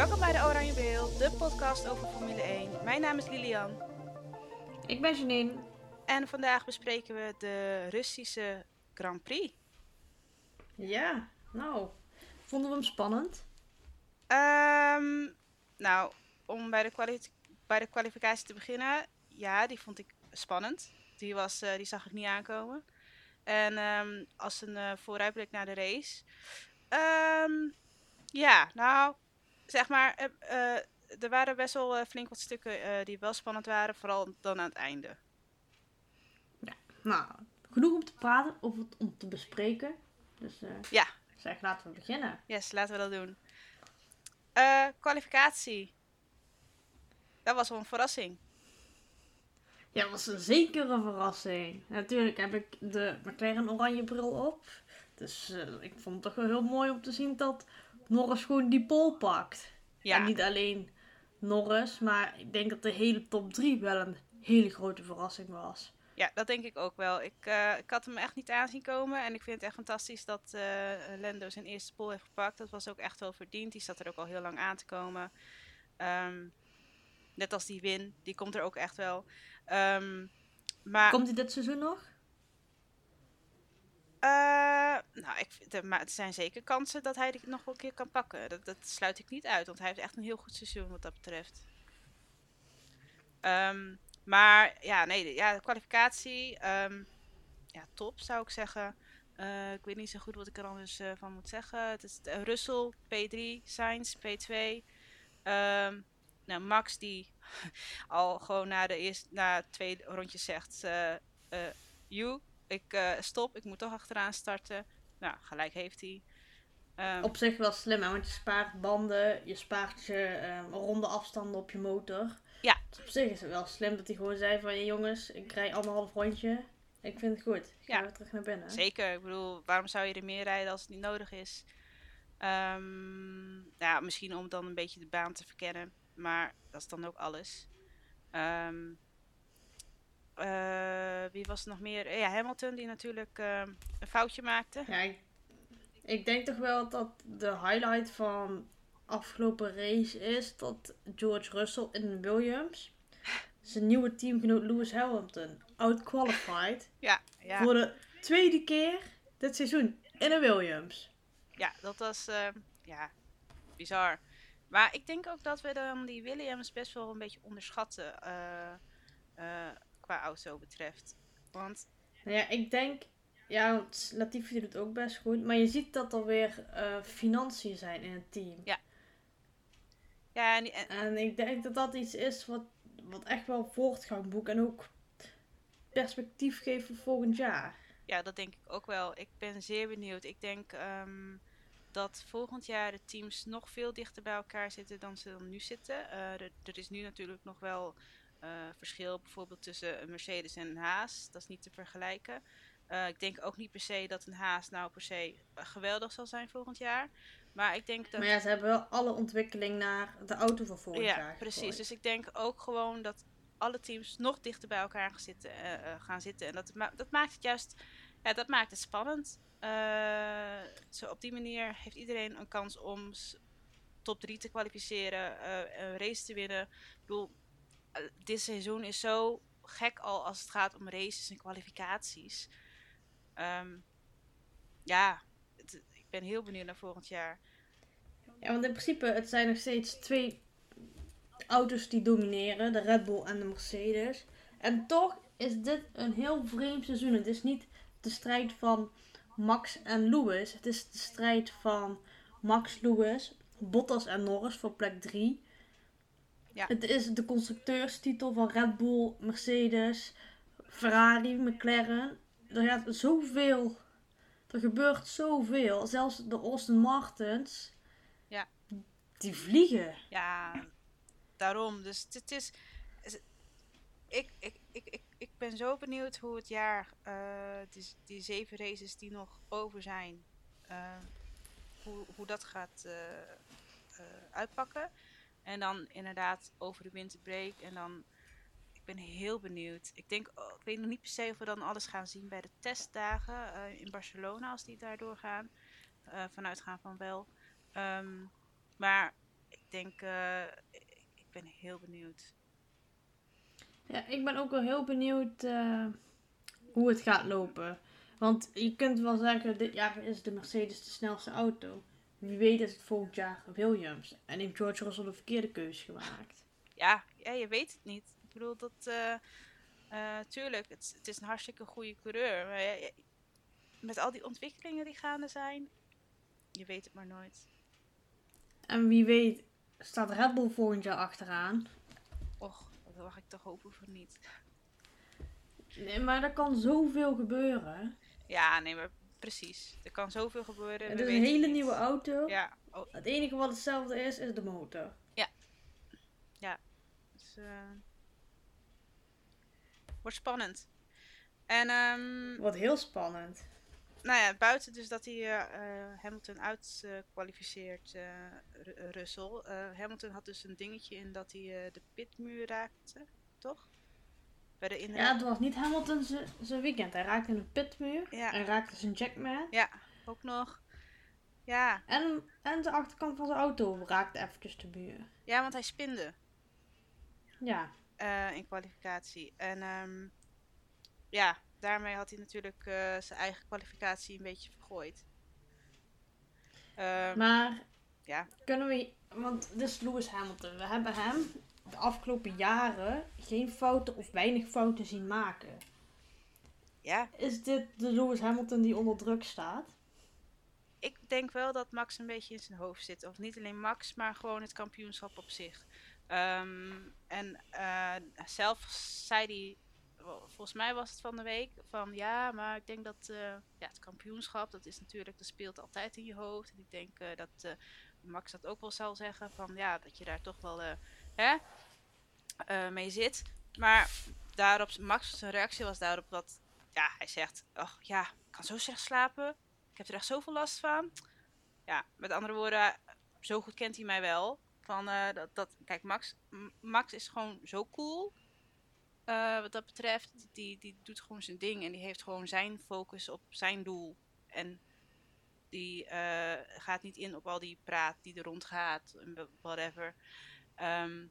Welkom bij de Oranje Bril, de podcast over Formule 1. Mijn naam is Lilian Ik ben Janine. en vandaag bespreken we de Russische Grand Prix. Ja, nou, vonden we hem spannend? Ehm, nou, om bij de, kwali- bij de kwalificatie te beginnen, ja, die vond ik spannend. Die, was, eh, die zag ik niet aankomen. En ehm, als een eh, vooruitblik naar de race. Ehm, ja, nou, zeg maar, eh, eh, er waren best wel eh, flink wat stukken die wel spannend waren, vooral dan aan het einde. Nou, genoeg om te praten of om te bespreken. Dus Ja. ik zeg, laten we beginnen. Yes, laten we dat doen. Kwalificatie. Dat was wel een verrassing. Ja, dat was een zekere verrassing. Natuurlijk heb ik de McLaren oranje bril op. Dus ik vond het toch wel heel mooi om te zien dat Norris gewoon die pole pakt. Ja, En niet alleen Norris, maar ik denk dat de hele top 3 wel een hele grote verrassing was. ja dat denk ik ook wel. Ik, eh, ik had hem echt niet aanzien komen. En ik vind het echt fantastisch dat eh Lando zijn eerste pole heeft gepakt. Dat was ook echt wel verdiend. Die zat er ook al heel lang aan te komen. Ehm, net als die win. Die komt er ook echt wel. Ehm, maar Komt hij dit seizoen nog? Eh, nou, ik, er, maar er zijn zeker kansen dat hij het nog wel een keer kan pakken. Dat, dat sluit ik niet uit, want hij heeft echt een heel goed seizoen wat dat betreft. Ehm, maar ja, nee, de- ja, kwalificatie, ehm, ja, top zou ik zeggen. Eh, ik weet niet zo goed wat ik er anders eh, van moet zeggen. Het is eh, Russell, P3, Sainz, P2. Ehm, nou, Max die al gewoon na de eerste, na twee rondjes zegt, you, ik stop, ik moet toch achteraan starten. Nou, gelijk heeft hij. Ehm, Op zich wel slim, hè? want je spaart banden, je spaart je ehm, ronde afstanden op je motor. Ja. Dus op zich is het wel slim dat hij gewoon zei van, "Hey, jongens, ik rij anderhalf rondje. Ik vind het goed. Ik ga Ja. weer terug naar binnen. Zeker, ik bedoel, waarom zou je er meer rijden als het niet nodig is? Ehm, ja, misschien om dan een beetje de baan te verkennen, maar dat is dan ook alles. Ehm, eh, wie was nog meer? Eh, Ja, Hamilton, die natuurlijk ehm, een foutje maakte. Ja, ik, ik denk toch wel dat de highlight van afgelopen race is dat George Russell in Williams zijn nieuwe teamgenoot Lewis Hamilton outqualified Ja, ja, voor de tweede keer dit seizoen in een Williams. ja dat was ehm, ja, bizar. Maar ik denk ook dat we dan die Williams best wel een beetje onderschatten eh, eh, qua auto betreft. Want Nou ja, ik denk, ja, want Latifi doet het ook best goed, maar je ziet dat er weer eh, financiën zijn in het team. ja, en, die- en- En ik denk dat dat iets is wat, wat echt wel voortgang boekt en ook perspectief geeft voor volgend jaar. Ja, dat denk ik ook wel. Ik ben zeer benieuwd. Ik denk ehm, dat volgend jaar de teams nog veel dichter bij elkaar zitten dan ze dan nu zitten. Eh, er, er is nu natuurlijk nog wel eh, verschil bijvoorbeeld tussen een Mercedes en een Haas. Dat is niet te vergelijken. Eh, ik denk ook niet per se dat een Haas nou per se eh, geweldig zal zijn volgend jaar. Maar ik denk dat... Maar ja, ze hebben wel alle ontwikkeling naar de auto van volgend Ja, jaar precies. gegooid. Dus ik denk ook gewoon dat alle teams nog dichter bij elkaar gaan zitten. gaan zitten. En dat, ma- dat maakt het juist ja, dat maakt het spannend. Zo op die manier heeft iedereen een kans om top 3 te kwalificeren, een race te winnen. Ik bedoel, dit seizoen is zo gek al als het gaat om races en kwalificaties. Ehm, ja, ik ben heel benieuwd naar volgend jaar. Ja, want in principe, het zijn nog steeds twee auto's die domineren. De Red Bull en de Mercedes. En toch is dit een heel vreemd seizoen. Het is niet de strijd van Max en Lewis. Het is de strijd van Max, Lewis, Bottas en Norris voor plek 3. Ja. Het is de constructeurstitel van Red Bull, Mercedes, Ferrari, McLaren. Er gaat zoveel. Er gebeurt zoveel. Zelfs de Austin Martins. Ja. Die vliegen. Ja, daarom. Dus het- is. Ik, ik, ik, ik, ik ben zo benieuwd hoe het jaar, eh, die, die zeven races die nog over zijn, eh, hoe, hoe dat gaat eh, uitpakken. En dan inderdaad over de winterbreak. En dan, ik ben heel benieuwd. Ik denk, oh, ik weet nog niet per se of we dan alles gaan zien bij de testdagen eh, in Barcelona, als die daar doorgaan. Eh vanuit gaan van wel. Ehm, maar denk, eh, ik, ik ben heel benieuwd. Ja, ik ben ook wel heel benieuwd hoe het gaat lopen. Want je kunt wel zeggen, dit jaar is de Mercedes de snelste auto. Wie weet is het volgend jaar Williams. En heeft George Russell de verkeerde keuze gemaakt. Ja, ja, je weet het niet. Ik bedoel, dat, eh, tuurlijk, het, het is een hartstikke goede coureur. Maar ja, ja, met al die ontwikkelingen die gaande zijn, je weet het maar nooit. En wie weet staat Red Bull volgend jaar achteraan. Och, dat mag ik toch hopen voor niet. Nee, maar er kan zoveel gebeuren. Ja, nee, maar precies. Er kan zoveel gebeuren. Het is een hele niet. nieuwe auto. Ja, oh, Het enige wat hetzelfde is, is de motor. dus, eh, wordt spannend. En ehm, Wat heel spannend. nou ja, buiten dus dat hij eh, eh, Hamilton uitkwalificeert, Ru- Russell. Hamilton had dus een dingetje in dat hij de pitmuur raakte, toch? Bij de Ja, het was niet Hamilton zijn weekend. Hij raakte een pitmuur. Ja. Hij raakte zijn jackman. Ja, ook nog. Ja, En, en de achterkant van zijn auto raakte eventjes de muur. ja want hij spinde Ja. eh, in kwalificatie. En ehm, ja, daarmee had hij natuurlijk eh, zijn eigen kwalificatie een beetje vergooid. Ehm, Maar ja. kunnen we... Want dit is Lewis Hamilton. We hebben hem de afgelopen jaren geen fouten of weinig fouten zien maken. ja, Is dit de Lewis Hamilton die onder druk staat? ik denk wel dat Max een beetje in zijn hoofd zit. Of niet alleen Max, maar gewoon het kampioenschap op zich. Ehm, en eh, zelf zei hij, volgens mij was het van de week, van ja, maar ik denk dat eh, ja, het kampioenschap, dat is natuurlijk, dat speelt altijd in je hoofd. En ik denk eh, dat Max dat ook wel zal zeggen, van ja, dat je daar toch wel hè, eh, mee zit. Maar daarop, Max reactie was daarop dat, ja, hij zegt, oh ja, ik kan zo slecht slapen. Ik heb er echt zoveel last van. Ja, met andere woorden, zo goed kent hij mij wel. Van, eh, dat, dat, kijk, Max, Max is gewoon zo cool. eh, wat dat betreft, die, die doet gewoon zijn ding. En die heeft gewoon zijn focus op zijn doel. En die gaat niet in op al die praat die er rondgaat. Whatever. Ehm,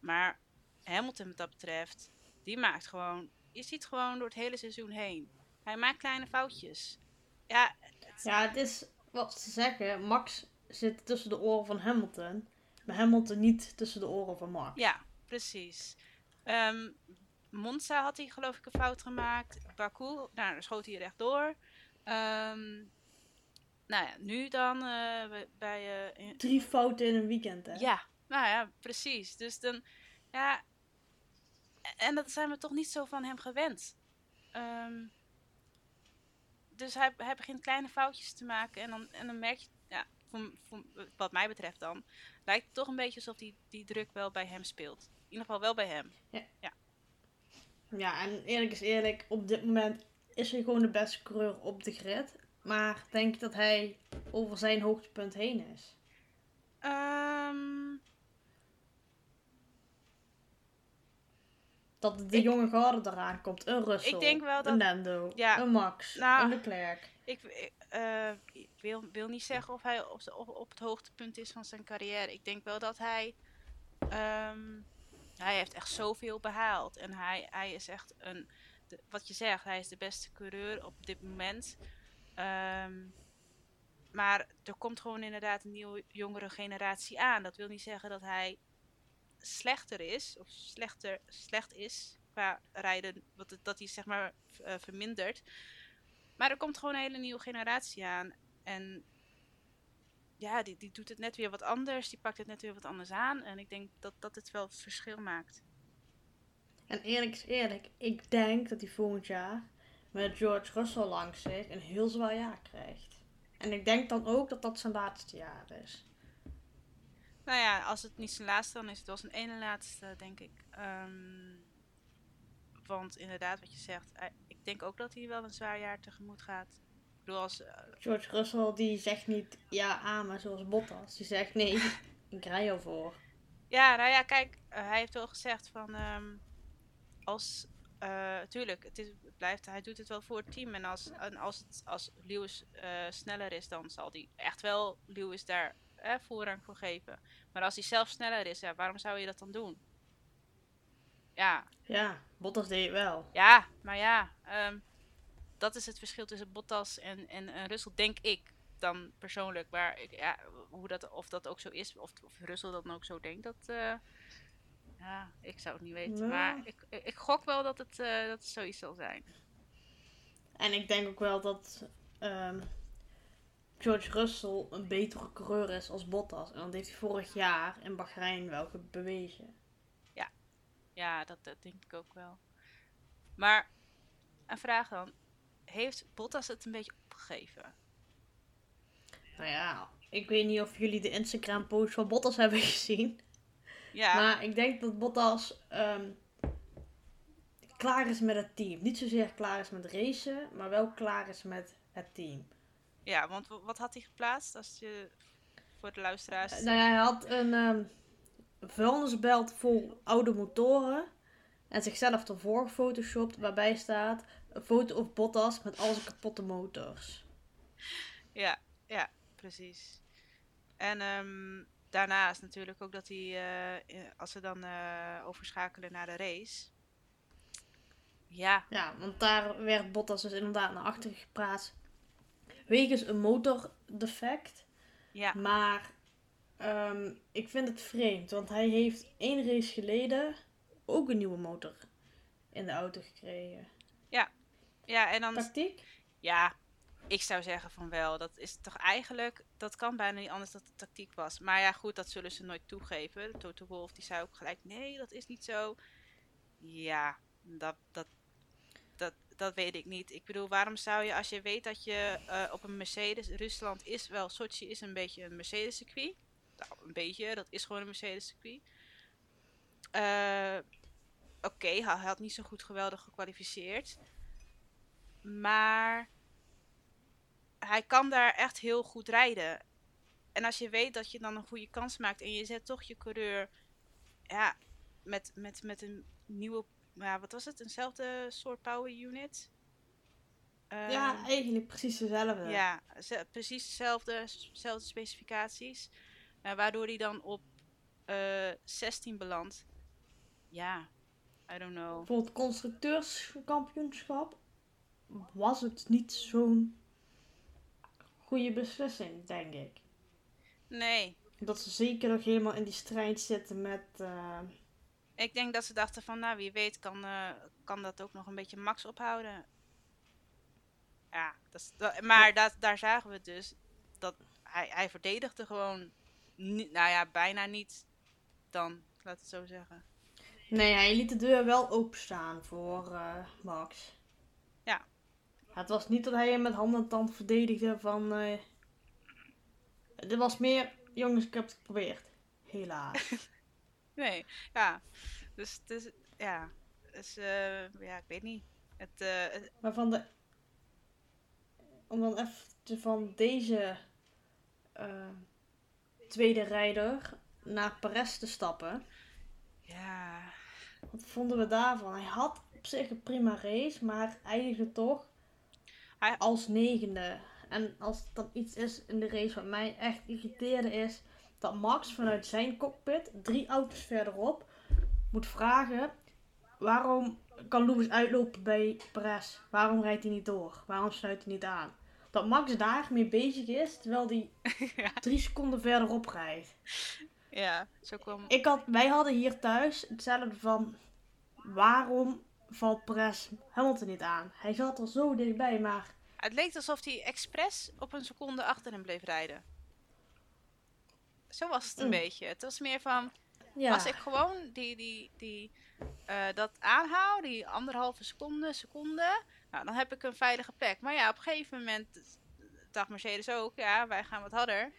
maar Hamilton wat dat betreft, die maakt gewoon... Je ziet gewoon door het hele seizoen heen. Hij maakt kleine foutjes. Ja, het- Ja, het is wat ze zeggen. Max zit tussen de oren van Hamilton. Maar Hamilton niet tussen de oren van Max. Ja, precies. Ehm Monza had hij geloof ik een fout gemaakt. Baku, nou, daar schoot hij rechtdoor. Ehm nou ja, nu dan eh, bij- bij... eh, in- Drie fouten in een weekend, hè? ja, nou ja, precies. Dus dan, ja... En dat zijn we toch niet zo van hem gewend. Ehm, dus hij, hij begint kleine foutjes te maken. En dan, en dan merk je, ja, voor, voor, wat mij betreft dan... Lijkt het toch een beetje alsof die, die druk wel bij hem speelt. In ieder geval wel bij hem. Ja, en eerlijk is eerlijk, op dit moment is hij gewoon de beste coureur op de grid. Maar denk je dat hij over zijn hoogtepunt heen is? Ehm, Dat de Ik- jonge garde eraan komt. Een Russell, Ik denk wel dat- een Lando, ja, een Max, nou, een Leclerc. ik, ik, eh, ik wil, wil niet zeggen of hij op, z'n- op, op het hoogtepunt is van zijn carrière. Ik denk wel dat hij. ehm, hij heeft echt zoveel behaald. En hij, hij is echt een. de- wat je zegt, hij is de beste coureur op dit moment. Ehm, maar er komt gewoon inderdaad een nieuwe jongere generatie aan. Dat wil niet zeggen dat hij slechter is. Of slechter, slecht is qua rijden. Wat dat hij zeg maar eh, vermindert. Maar er komt gewoon een hele nieuwe generatie aan. En ja, die, die doet het net weer wat anders. Die pakt het net weer wat anders aan. En ik denk dat dat het wel verschil maakt. En eerlijk is eerlijk, ik denk dat hij volgend jaar met George Russell langs zich een heel zwaar jaar krijgt. En ik denk dan ook dat dat zijn laatste jaar is. Nou ja, als het niet zijn laatste, dan is het wel zijn ene laatste, denk ik. Ehm, want inderdaad, wat je zegt, hij- ik denk ook dat hij wel een zwaar jaar tegemoet gaat. Ik bedoel, als, eh, George Russell die zegt niet ja aan, maar zoals Bottas. Die zegt nee, ik rij al voor. Ja, nou ja, kijk, eh, hij heeft wel gezegd van ehm, als eh, tuurlijk, het, is, het blijft, hij doet het wel voor het team. En als, en als, het, als Lewis eh, sneller is, dan zal hij echt wel Lewis daar eh, voorrang voor geven. Maar als hij zelf sneller is, ja, waarom zou je dat dan doen? Ja, Ja, Bottas deed het wel. ja maar ja, ehm, dat is het verschil tussen Bottas en, en, en Russell, denk ik dan persoonlijk. Maar ik, ja, hoe dat, of dat ook zo is, of, of Russell dat dan ook zo denkt, dat, eh, ja, ik zou het niet weten. Ja. Maar ik, ik gok wel dat het, eh, dat het zoiets zal zijn. En ik denk ook wel dat ehm, George Russell een betere coureur is als Bottas. En dat heeft hij vorig jaar in Bahrein wel ge- bewezen. Ja, dat, dat denk ik ook wel. Maar een vraag dan. Heeft Bottas het een beetje opgegeven? Nou ja, ik weet niet of jullie de Instagram post van Bottas hebben gezien. Ja, Maar ik denk dat Bottas ehm, klaar is met het team. Niet zozeer klaar is met racen, maar wel klaar is met het team. Ja want wat had hij geplaatst? Als je voor de luisteraars. Nou hij had een ehm, vuilnisbelt vol oude motoren. En zichzelf ervoor gefotoshopt waarbij staat een foto op Bottas met al zijn kapotte motors. Ja, ja, precies. En ehm, daarnaast natuurlijk ook dat hij, eh, als ze dan eh, overschakelen naar de race. Ja, Ja, want daar werd Bottas dus inderdaad naar achteren gepraat. Wegens een motordefect. ja, Maar ehm, ik vind het vreemd, want hij heeft één race geleden ook een nieuwe motor in de auto gekregen. ja, en dan, Tactiek? ja, ik zou zeggen van wel. Dat is toch eigenlijk, dat kan bijna niet anders dat het tactiek was. Maar ja, goed, dat zullen ze nooit toegeven. Toto Wolff die zei ook gelijk, nee, dat is niet zo. Ja, dat, dat, dat, dat weet ik niet. Ik bedoel, waarom zou je, als je weet dat je eh, op een Mercedes, Rusland is wel, Sochi is een beetje een Mercedes circuit. Nou, een beetje, dat is gewoon een Mercedes circuit. Eh, Oké, hij had niet zo goed geweldig gekwalificeerd. Maar hij kan daar echt heel goed rijden. En als je weet dat je dan een goede kans maakt en je zet toch je coureur ja, met, met, met een nieuwe, ja, wat was het? Eenzelfde soort power unit? ja, Ehm, eigenlijk precies dezelfde. ja, ze- precies dezelfde, dezelfde specificaties. Eh, waardoor hij dan op eh 16 belandt. Ja, I don't know. Voor het constructeurskampioenschap was het niet zo'n goede beslissing, denk ik. Nee, Dat ze zeker nog helemaal in die strijd zitten met... ik denk dat ze dachten van, nou wie weet kan, eh, kan dat ook nog een beetje max ophouden. Ja, dat maar dat, daar zagen we dus dat hij, hij verdedigde gewoon, niet, nou ja, bijna niet dan, laat het zo zeggen. Nee, hij liet de deur wel openstaan voor eh, Max. Ja. Het was niet dat hij hem met hand en tand verdedigde van... eh dit was meer, jongens, ik heb het geprobeerd. Helaas. Nee, ja. Dus het is, ja. Dus, eh, ja, ik weet niet. Het, eh, het- maar van de... Om dan even van deze eh, tweede rijder naar Perez te stappen. ja. Wat vonden we daarvan? Hij had op zich een prima race, maar eindigde toch Hij- als negende. En als dan iets is in de race wat mij echt irriteerde is dat Max vanuit zijn cockpit, drie auto's verderop, moet vragen waarom kan Lewis uitlopen bij Perez? Waarom rijdt hij niet door? Waarom sluit hij niet aan? Dat Max daarmee bezig is, terwijl hij ja. drie seconden verderop rijdt. Ja, zo kwam. Ik had, wij hadden hier thuis hetzelfde van waarom valt Perez Hamilton niet aan? Hij zat er zo dichtbij, maar Het leek alsof hij expres op een seconde achter hem bleef rijden. Zo was het een Mm. beetje. Het was meer van, ja. als ik gewoon die, die, die, eh, dat aanhoud, die anderhalve seconde, seconde, nou, dan heb ik een veilige plek. Maar ja, op een gegeven moment dacht Mercedes ook, ja, wij gaan wat harder.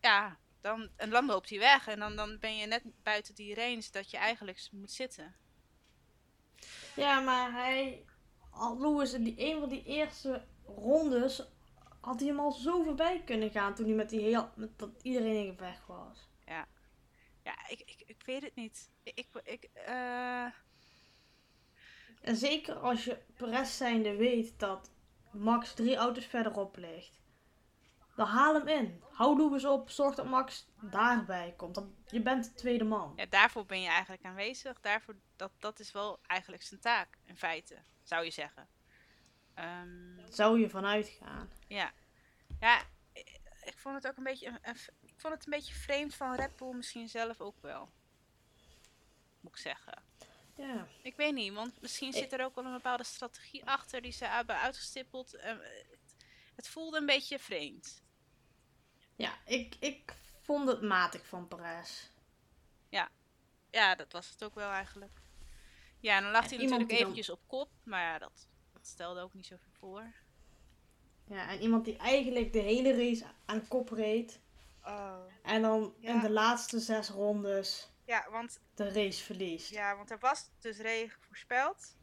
Ja, dan, en dan loopt hij weg en dan, dan ben je net buiten die range dat je eigenlijk moet zitten. ja, maar hij Lewis in die een van die eerste rondes had hij hem al zo voorbij kunnen gaan toen hij met die heel met dat iedereen in gevecht was. Ja, ik, ik, ik weet het niet. Ik, ik, eh, En zeker als je Perez zijnde weet dat Max drie auto's verderop ligt, dan haal hem in. Hou Lewis op, zorg dat Max daarbij komt. Dan, je bent de tweede man. Ja, daarvoor ben je eigenlijk aanwezig. Daarvoor, dat, dat is wel eigenlijk zijn taak, in feite, zou je zeggen. Ehm, Zou je vanuit gaan. ja. Ja, ik, vond het ook een beetje, ik vond het een beetje vreemd van Red Bull misschien zelf ook wel. Moet ik zeggen. Ja. Ik weet niet, want misschien zit er ook wel een bepaalde strategie achter die ze hebben uitgestippeld. Eh, het, voelde een beetje vreemd. Ja, ik, ik vond het matig van Perez. Ja, dat was het ook wel eigenlijk. Ja, en dan lag En hij natuurlijk dan- eventjes op kop, maar ja, dat stelde ook niet zoveel voor. Ja, en iemand die eigenlijk de hele race aan kop reed. Oh. En dan Ja. in de laatste zes rondes Ja, want, de race verliest. ja, want er was dus regen voorspeld.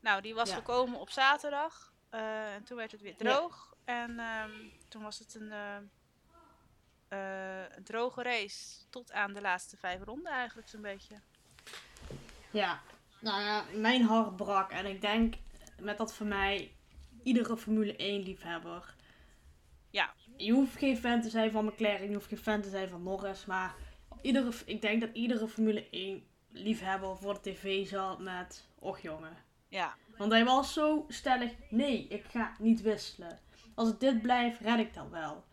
Nou, die was Ja. gekomen op zaterdag. eh, en toen werd het weer Ja. droog. En ehm, toen was het een, eh, eh, een droge race. Tot aan de laatste vijf ronden eigenlijk zo'n beetje. Ja, nou ja, mijn hart brak. En ik denk met dat voor mij iedere Formule 1 liefhebber. Ja. Je hoeft geen fan te zijn van McLaren, je hoeft geen fan te zijn van Norris. Maar iedere, ik denk dat iedere Formule 1 liefhebber voor de tv zat met, och jongen. Ja, Want hij was zo stellig, nee, ik ga niet wisselen. Als het dit blijft, red ik dat wel.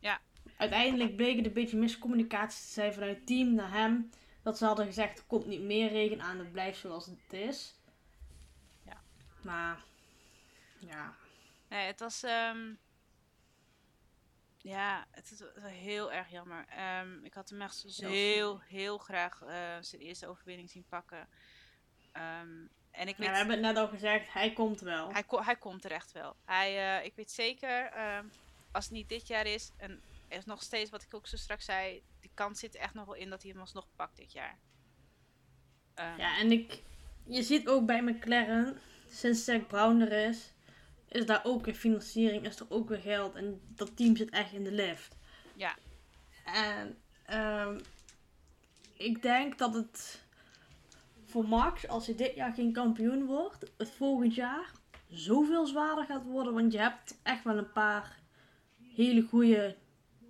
Ja. Uiteindelijk bleek het een beetje miscommunicatie te zijn vanuit het team naar hem. Dat ze hadden gezegd, er komt niet meer regen aan, het blijft zoals het is. Ja. Maar, ja. nee, het was. ehm, ja, het is heel erg jammer. Ehm, ik had hem echt zo Heel heel, graag eh, zijn eerste overwinning zien pakken. Ehm, en ik Ja, weet, we hebben het net al gezegd, hij komt wel. hij, ko- hij komt er echt wel. Hij, eh, ik weet zeker, als het niet dit jaar is, en er is nog steeds wat ik ook zo straks zei, die kans zit echt nog wel in dat hij hem alsnog pakt dit jaar. Ja, en ik, je ziet ook bij McLaren, sinds Zack Brown er is, is daar ook weer financiering, is er ook weer geld. En dat team zit echt in de lift. Ja. En ehm, ik denk dat het voor Max, als hij dit jaar geen kampioen wordt, het volgend jaar zoveel zwaarder gaat worden. Want je hebt echt wel een paar hele goede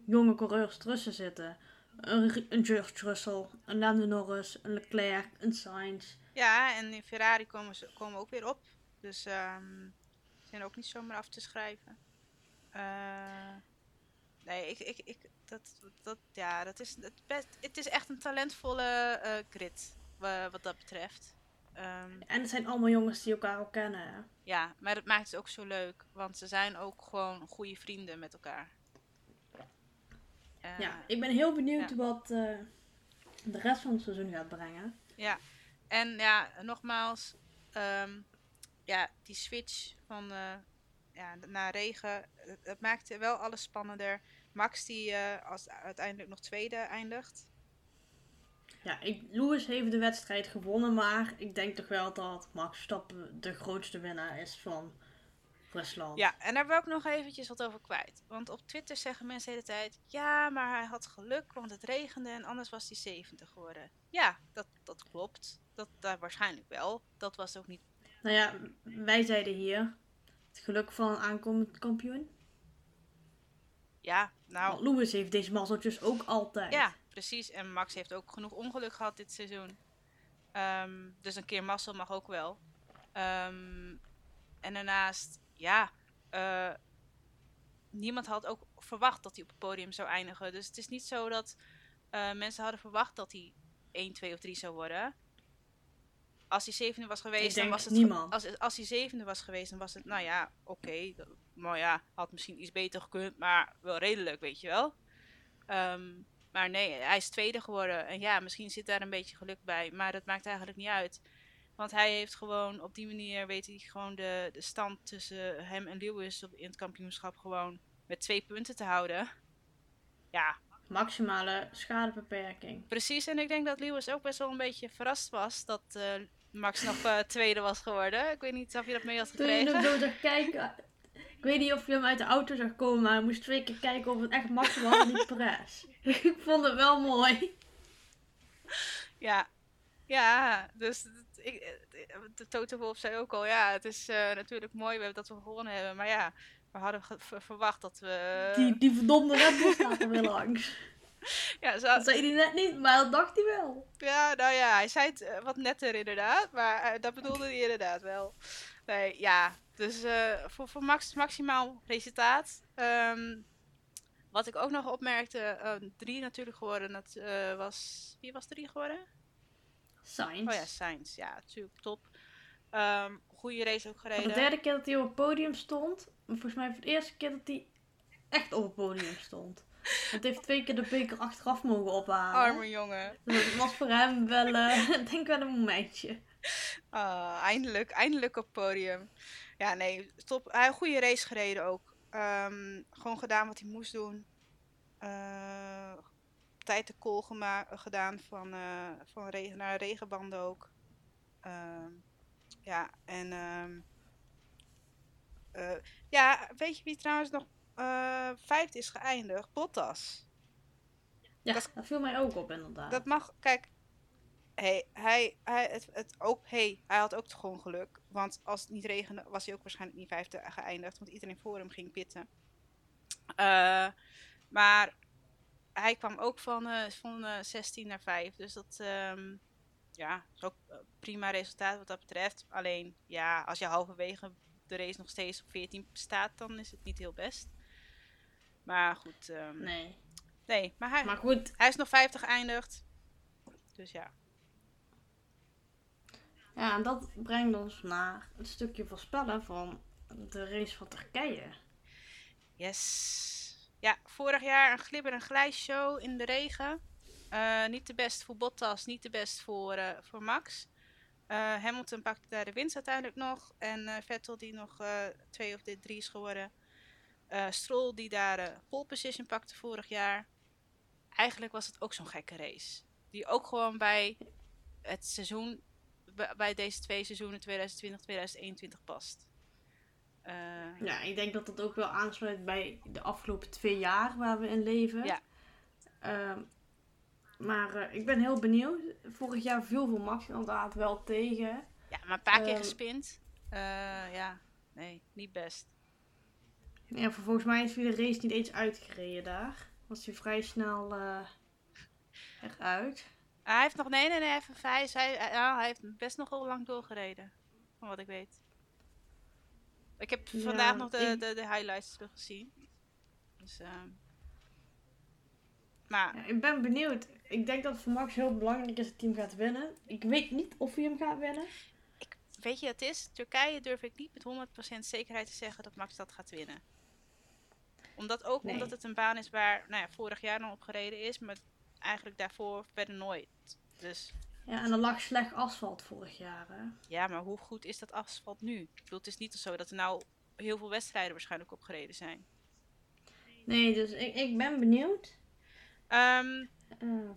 jonge coureurs tussen zitten. Een, een George Russell, een Lando Norris, een Leclerc, een Sainz. Ja, en in Ferrari komen ze komen ook weer op. Dus ze zijn ook niet zomaar af te schrijven. Eh, nee, ik, ik, ik, dat, dat, ja, dat is, het, best, het is echt een talentvolle eh grid, wa- wat dat betreft. Ehm, En het zijn allemaal jongens die elkaar al kennen. Ja, maar dat maakt het ook zo leuk, want ze zijn ook gewoon goede vrienden met elkaar. Eh, Ja, ik ben heel benieuwd ja. wat eh, de rest van het seizoen gaat brengen. Ja, en ja, nogmaals, ehm, ja, die switch van eh, ja, naar regen, het, het maakte wel alles spannender. Max die als uiteindelijk nog tweede eindigt. Ja, ik, Lewis heeft de wedstrijd gewonnen, maar ik denk toch wel dat Max Verstappen de grootste winnaar is van Rusland. Ja, en daar wil ik nog eventjes wat over kwijt. Want op Twitter zeggen mensen de hele tijd, ja, maar hij had geluk, want het regende en anders was hij 70 geworden. Ja, dat, dat klopt. Dat, dat waarschijnlijk wel. Dat was ook niet... Nou ja, wij zeiden hier het geluk van een aankomend kampioen. Ja, nou... Want Lewis heeft deze mazzeltjes ook altijd. Ja, precies. En Max heeft ook genoeg ongeluk gehad dit seizoen. Ehm, dus een keer mazzel mag ook wel. Ehm, en daarnaast, ja, eh, niemand had ook verwacht dat hij op het podium zou eindigen. Dus het is niet zo dat eh, mensen hadden verwacht dat hij 1, 2 of 3 zou worden. Als hij zevende was geweest, dan was het. niemand. Als, als hij zevende was geweest, dan was het, nou ja, oké. maar ja, had misschien iets beter gekund, maar wel redelijk, weet je wel. Ehm, maar nee, hij is tweede geworden. En ja, misschien zit daar een beetje geluk bij. Maar dat maakt eigenlijk niet uit. Want hij heeft gewoon, op die manier weet hij gewoon de, de stand tussen hem en Lewis op, in het kampioenschap gewoon met twee punten te houden. Ja, Maximale schadebeperking. precies. En ik denk dat Lewis ook best wel een beetje verrast was dat eh, Max nog eh, tweede was geworden. Ik weet niet of je dat mee had Toen je hem gekregen. zag kijken. Ik weet niet of je hem uit de auto zag komen, maar hij moest twee keer kijken of het echt Max was en niet Perez. ik vond het wel mooi. Ja, ja, dus ik, de Toto Wolf zei ook al, ja, het is eh, natuurlijk mooi we- dat we gewonnen hebben, maar ja, we hadden verwacht dat we... Die, die verdomde Red Bull staat er weer langs. Ja, zo, Dat zei hij net niet, maar dat dacht hij wel. ja, nou ja, hij zei het eh, wat netter inderdaad, maar eh, dat bedoelde hij inderdaad wel. Nee, ja, dus voor, voor max, maximaal resultaat. Ehm, wat ik ook nog opmerkte, eh, drie natuurlijk geworden, dat was... Wie was drie geworden? Sainz. Oh ja, Sainz. Ja, natuurlijk top. Ehm goede race ook gereden. de derde keer dat hij op het podium stond. Maar volgens mij voor de eerste keer dat hij echt op het podium stond. Want hij heeft twee keer de beker achteraf mogen ophalen. Arme jongen. Dus dat was voor hem wel, eh, denk ik wel een momentje. Ah, eindelijk, eindelijk op het podium. Ja, nee, top. Hij heeft een goede race gereden ook. Ehm, gewoon gedaan wat hij moest doen. Eh, tijd de call gema- gedaan van, eh, van regen naar regenbanden ook. Ehm, ja, en ehm, eh, ja, weet je wie trouwens nog eh vijfde is geëindigd? Bottas. Ja, Dat- dat, viel mij ook op inderdaad. Dat mag, kijk. Hey, hij, hij, het, het ook, hey, hij had ook gewoon geluk. Want als het niet regende, was hij ook waarschijnlijk niet vijfde geëindigd. Want iedereen voor hem ging pitten. Eh, maar hij kwam ook van, eh, van eh, 16 naar 5. Dus dat ehm, ja, is ook eh, prima resultaat wat dat betreft. Alleen ja, als je halverwege de race nog steeds op 14 staat, dan is het niet heel best. Maar goed, ehm, nee. Nee. maar hij, Maar goed, hij is nog 50 geëindigd. Dus ja. ja, en dat brengt ons naar het stukje voorspellen van de race van Turkije. Yes. Ja, vorig jaar een glibber- en glijshow in de regen. Eh, niet de best voor Bottas, niet de best voor, eh, voor Max. Eh, Hamilton pakte daar de winst uiteindelijk nog. En Vettel die nog twee of drie is geworden. Stroll die daar pole position pakte vorig jaar. Eigenlijk was het ook zo'n gekke race. Die ook gewoon bij het seizoen, bij deze twee seizoenen 2020-2021 past. Eh, Ja, ik denk dat dat ook wel aansluit bij de afgelopen twee jaar waar we in leven. Ja. Ehm, maar eh, ik ben heel benieuwd. Vorig jaar viel voor Max inderdaad wel tegen. Ja, maar een paar keer Ehm. gespind. Eh, ja, nee, niet best. Ja, vervolgens mij is weer de race niet eens uitgereden daar. Was hij vrij snel eh, eruit. hij heeft nog, nee, nee, nee, even, hij, hij, ja, hij heeft best nog wel lang doorgereden. Van wat ik weet. Ik heb Ja, vandaag nog de, ik- de, de highlights teruggezien. Dus, ehm maar, Ja, ik ben benieuwd. Ik denk dat het voor Max heel belangrijk is dat het team gaat winnen. Ik weet niet of hij hem gaat winnen. weet je, het is, Turkije durf ik niet met 100% zekerheid te zeggen dat Max dat gaat winnen. Omdat ook Nee. omdat het een baan is waar, nou ja, vorig jaar dan op gereden is, maar eigenlijk daarvoor verder nooit. Dus Ja, en er lag slecht asfalt vorig jaar. Hè? Ja, maar hoe goed is dat asfalt nu? Ik bedoel, het is niet zo dat er nou heel veel wedstrijden waarschijnlijk opgereden zijn. Nee, dus ik, ik ben benieuwd. Ehm, Eh,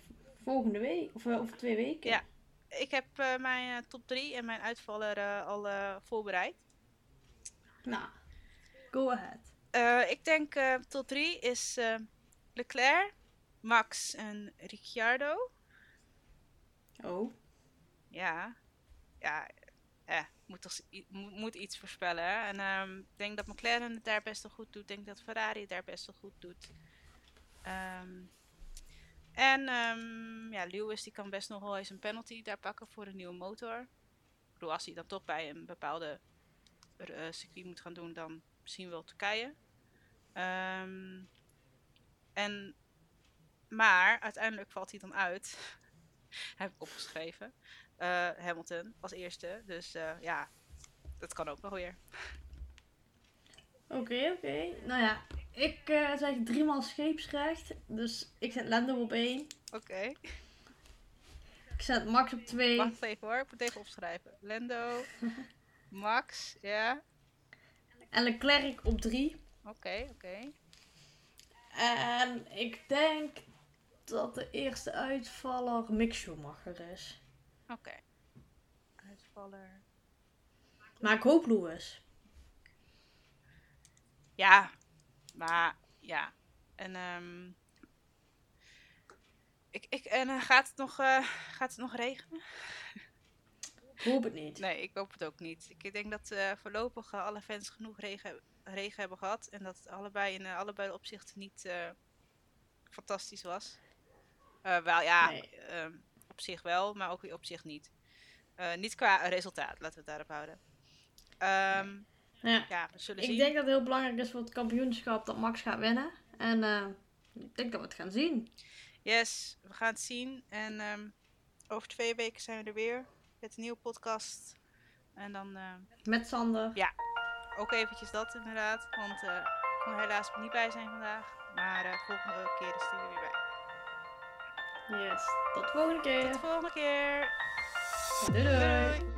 volgende week, of eh, over twee weken. Ja. ik heb eh, mijn top 3 en mijn uitvaller al voorbereid. Nou, go ahead. Ik denk top 3 is Leclerc, Max en Ricciardo. Oh. Ja, ja, eh, moet, toch, moet iets voorspellen. En ehm, ik denk dat McLaren het daar best wel goed doet. Ik denk dat Ferrari het daar best wel goed doet. Ehm, en ehm, ja, Lewis die kan best nog wel eens een penalty daar pakken voor een nieuwe motor. Ik bedoel, als hij dan toch bij een bepaalde eh, circuit moet gaan doen, dan misschien wel Turkije. En, maar uiteindelijk valt hij dan uit. Heb ik opgeschreven. Eh, Hamilton als eerste. Dus eh, ja, dat kan ook nog weer. Oké, oké. Nou ja, ik eh zeg driemaal scheepsrecht. Dus ik zet Lando op één. Oké. Ik zet Max op twee. Wacht even hoor, ik moet even opschrijven. Lando, Max, ja. En Leclerc op drie. Oké, oké. En ik denk dat de eerste uitvaller Mick Schumacher is. Oké. Uitvaller. Maar ik hoop Lewis. Ja, maar ja. En ehm ik, ik, en eh, gaat, het nog, eh, gaat het nog regenen? Ik hoop het niet. Nee, ik hoop het ook niet. Ik denk dat eh, voorlopig alle fans genoeg regen regen hebben gehad. En dat het allebei in allebei de opzichten niet fantastisch was. Eh, wel ja, Nee. ehm, op zich wel, maar ook weer op zich niet. Eh, niet qua resultaat, laten we het daarop houden. Ehm, Ja. Ja, we Ik zien. denk dat het heel belangrijk is voor het kampioenschap dat Max gaat winnen. En eh, ik denk dat we het gaan zien. Yes, we gaan het zien. En ehm, over twee weken zijn we er weer met een nieuwe podcast. En dan Met Sander. ook eventjes dat inderdaad. Want ik kon er helaas niet bij zijn vandaag. Maar volgende keer is hij er weer bij. Yes. Tot de volgende Tot keer. de volgende keer. Doei doei. Doei.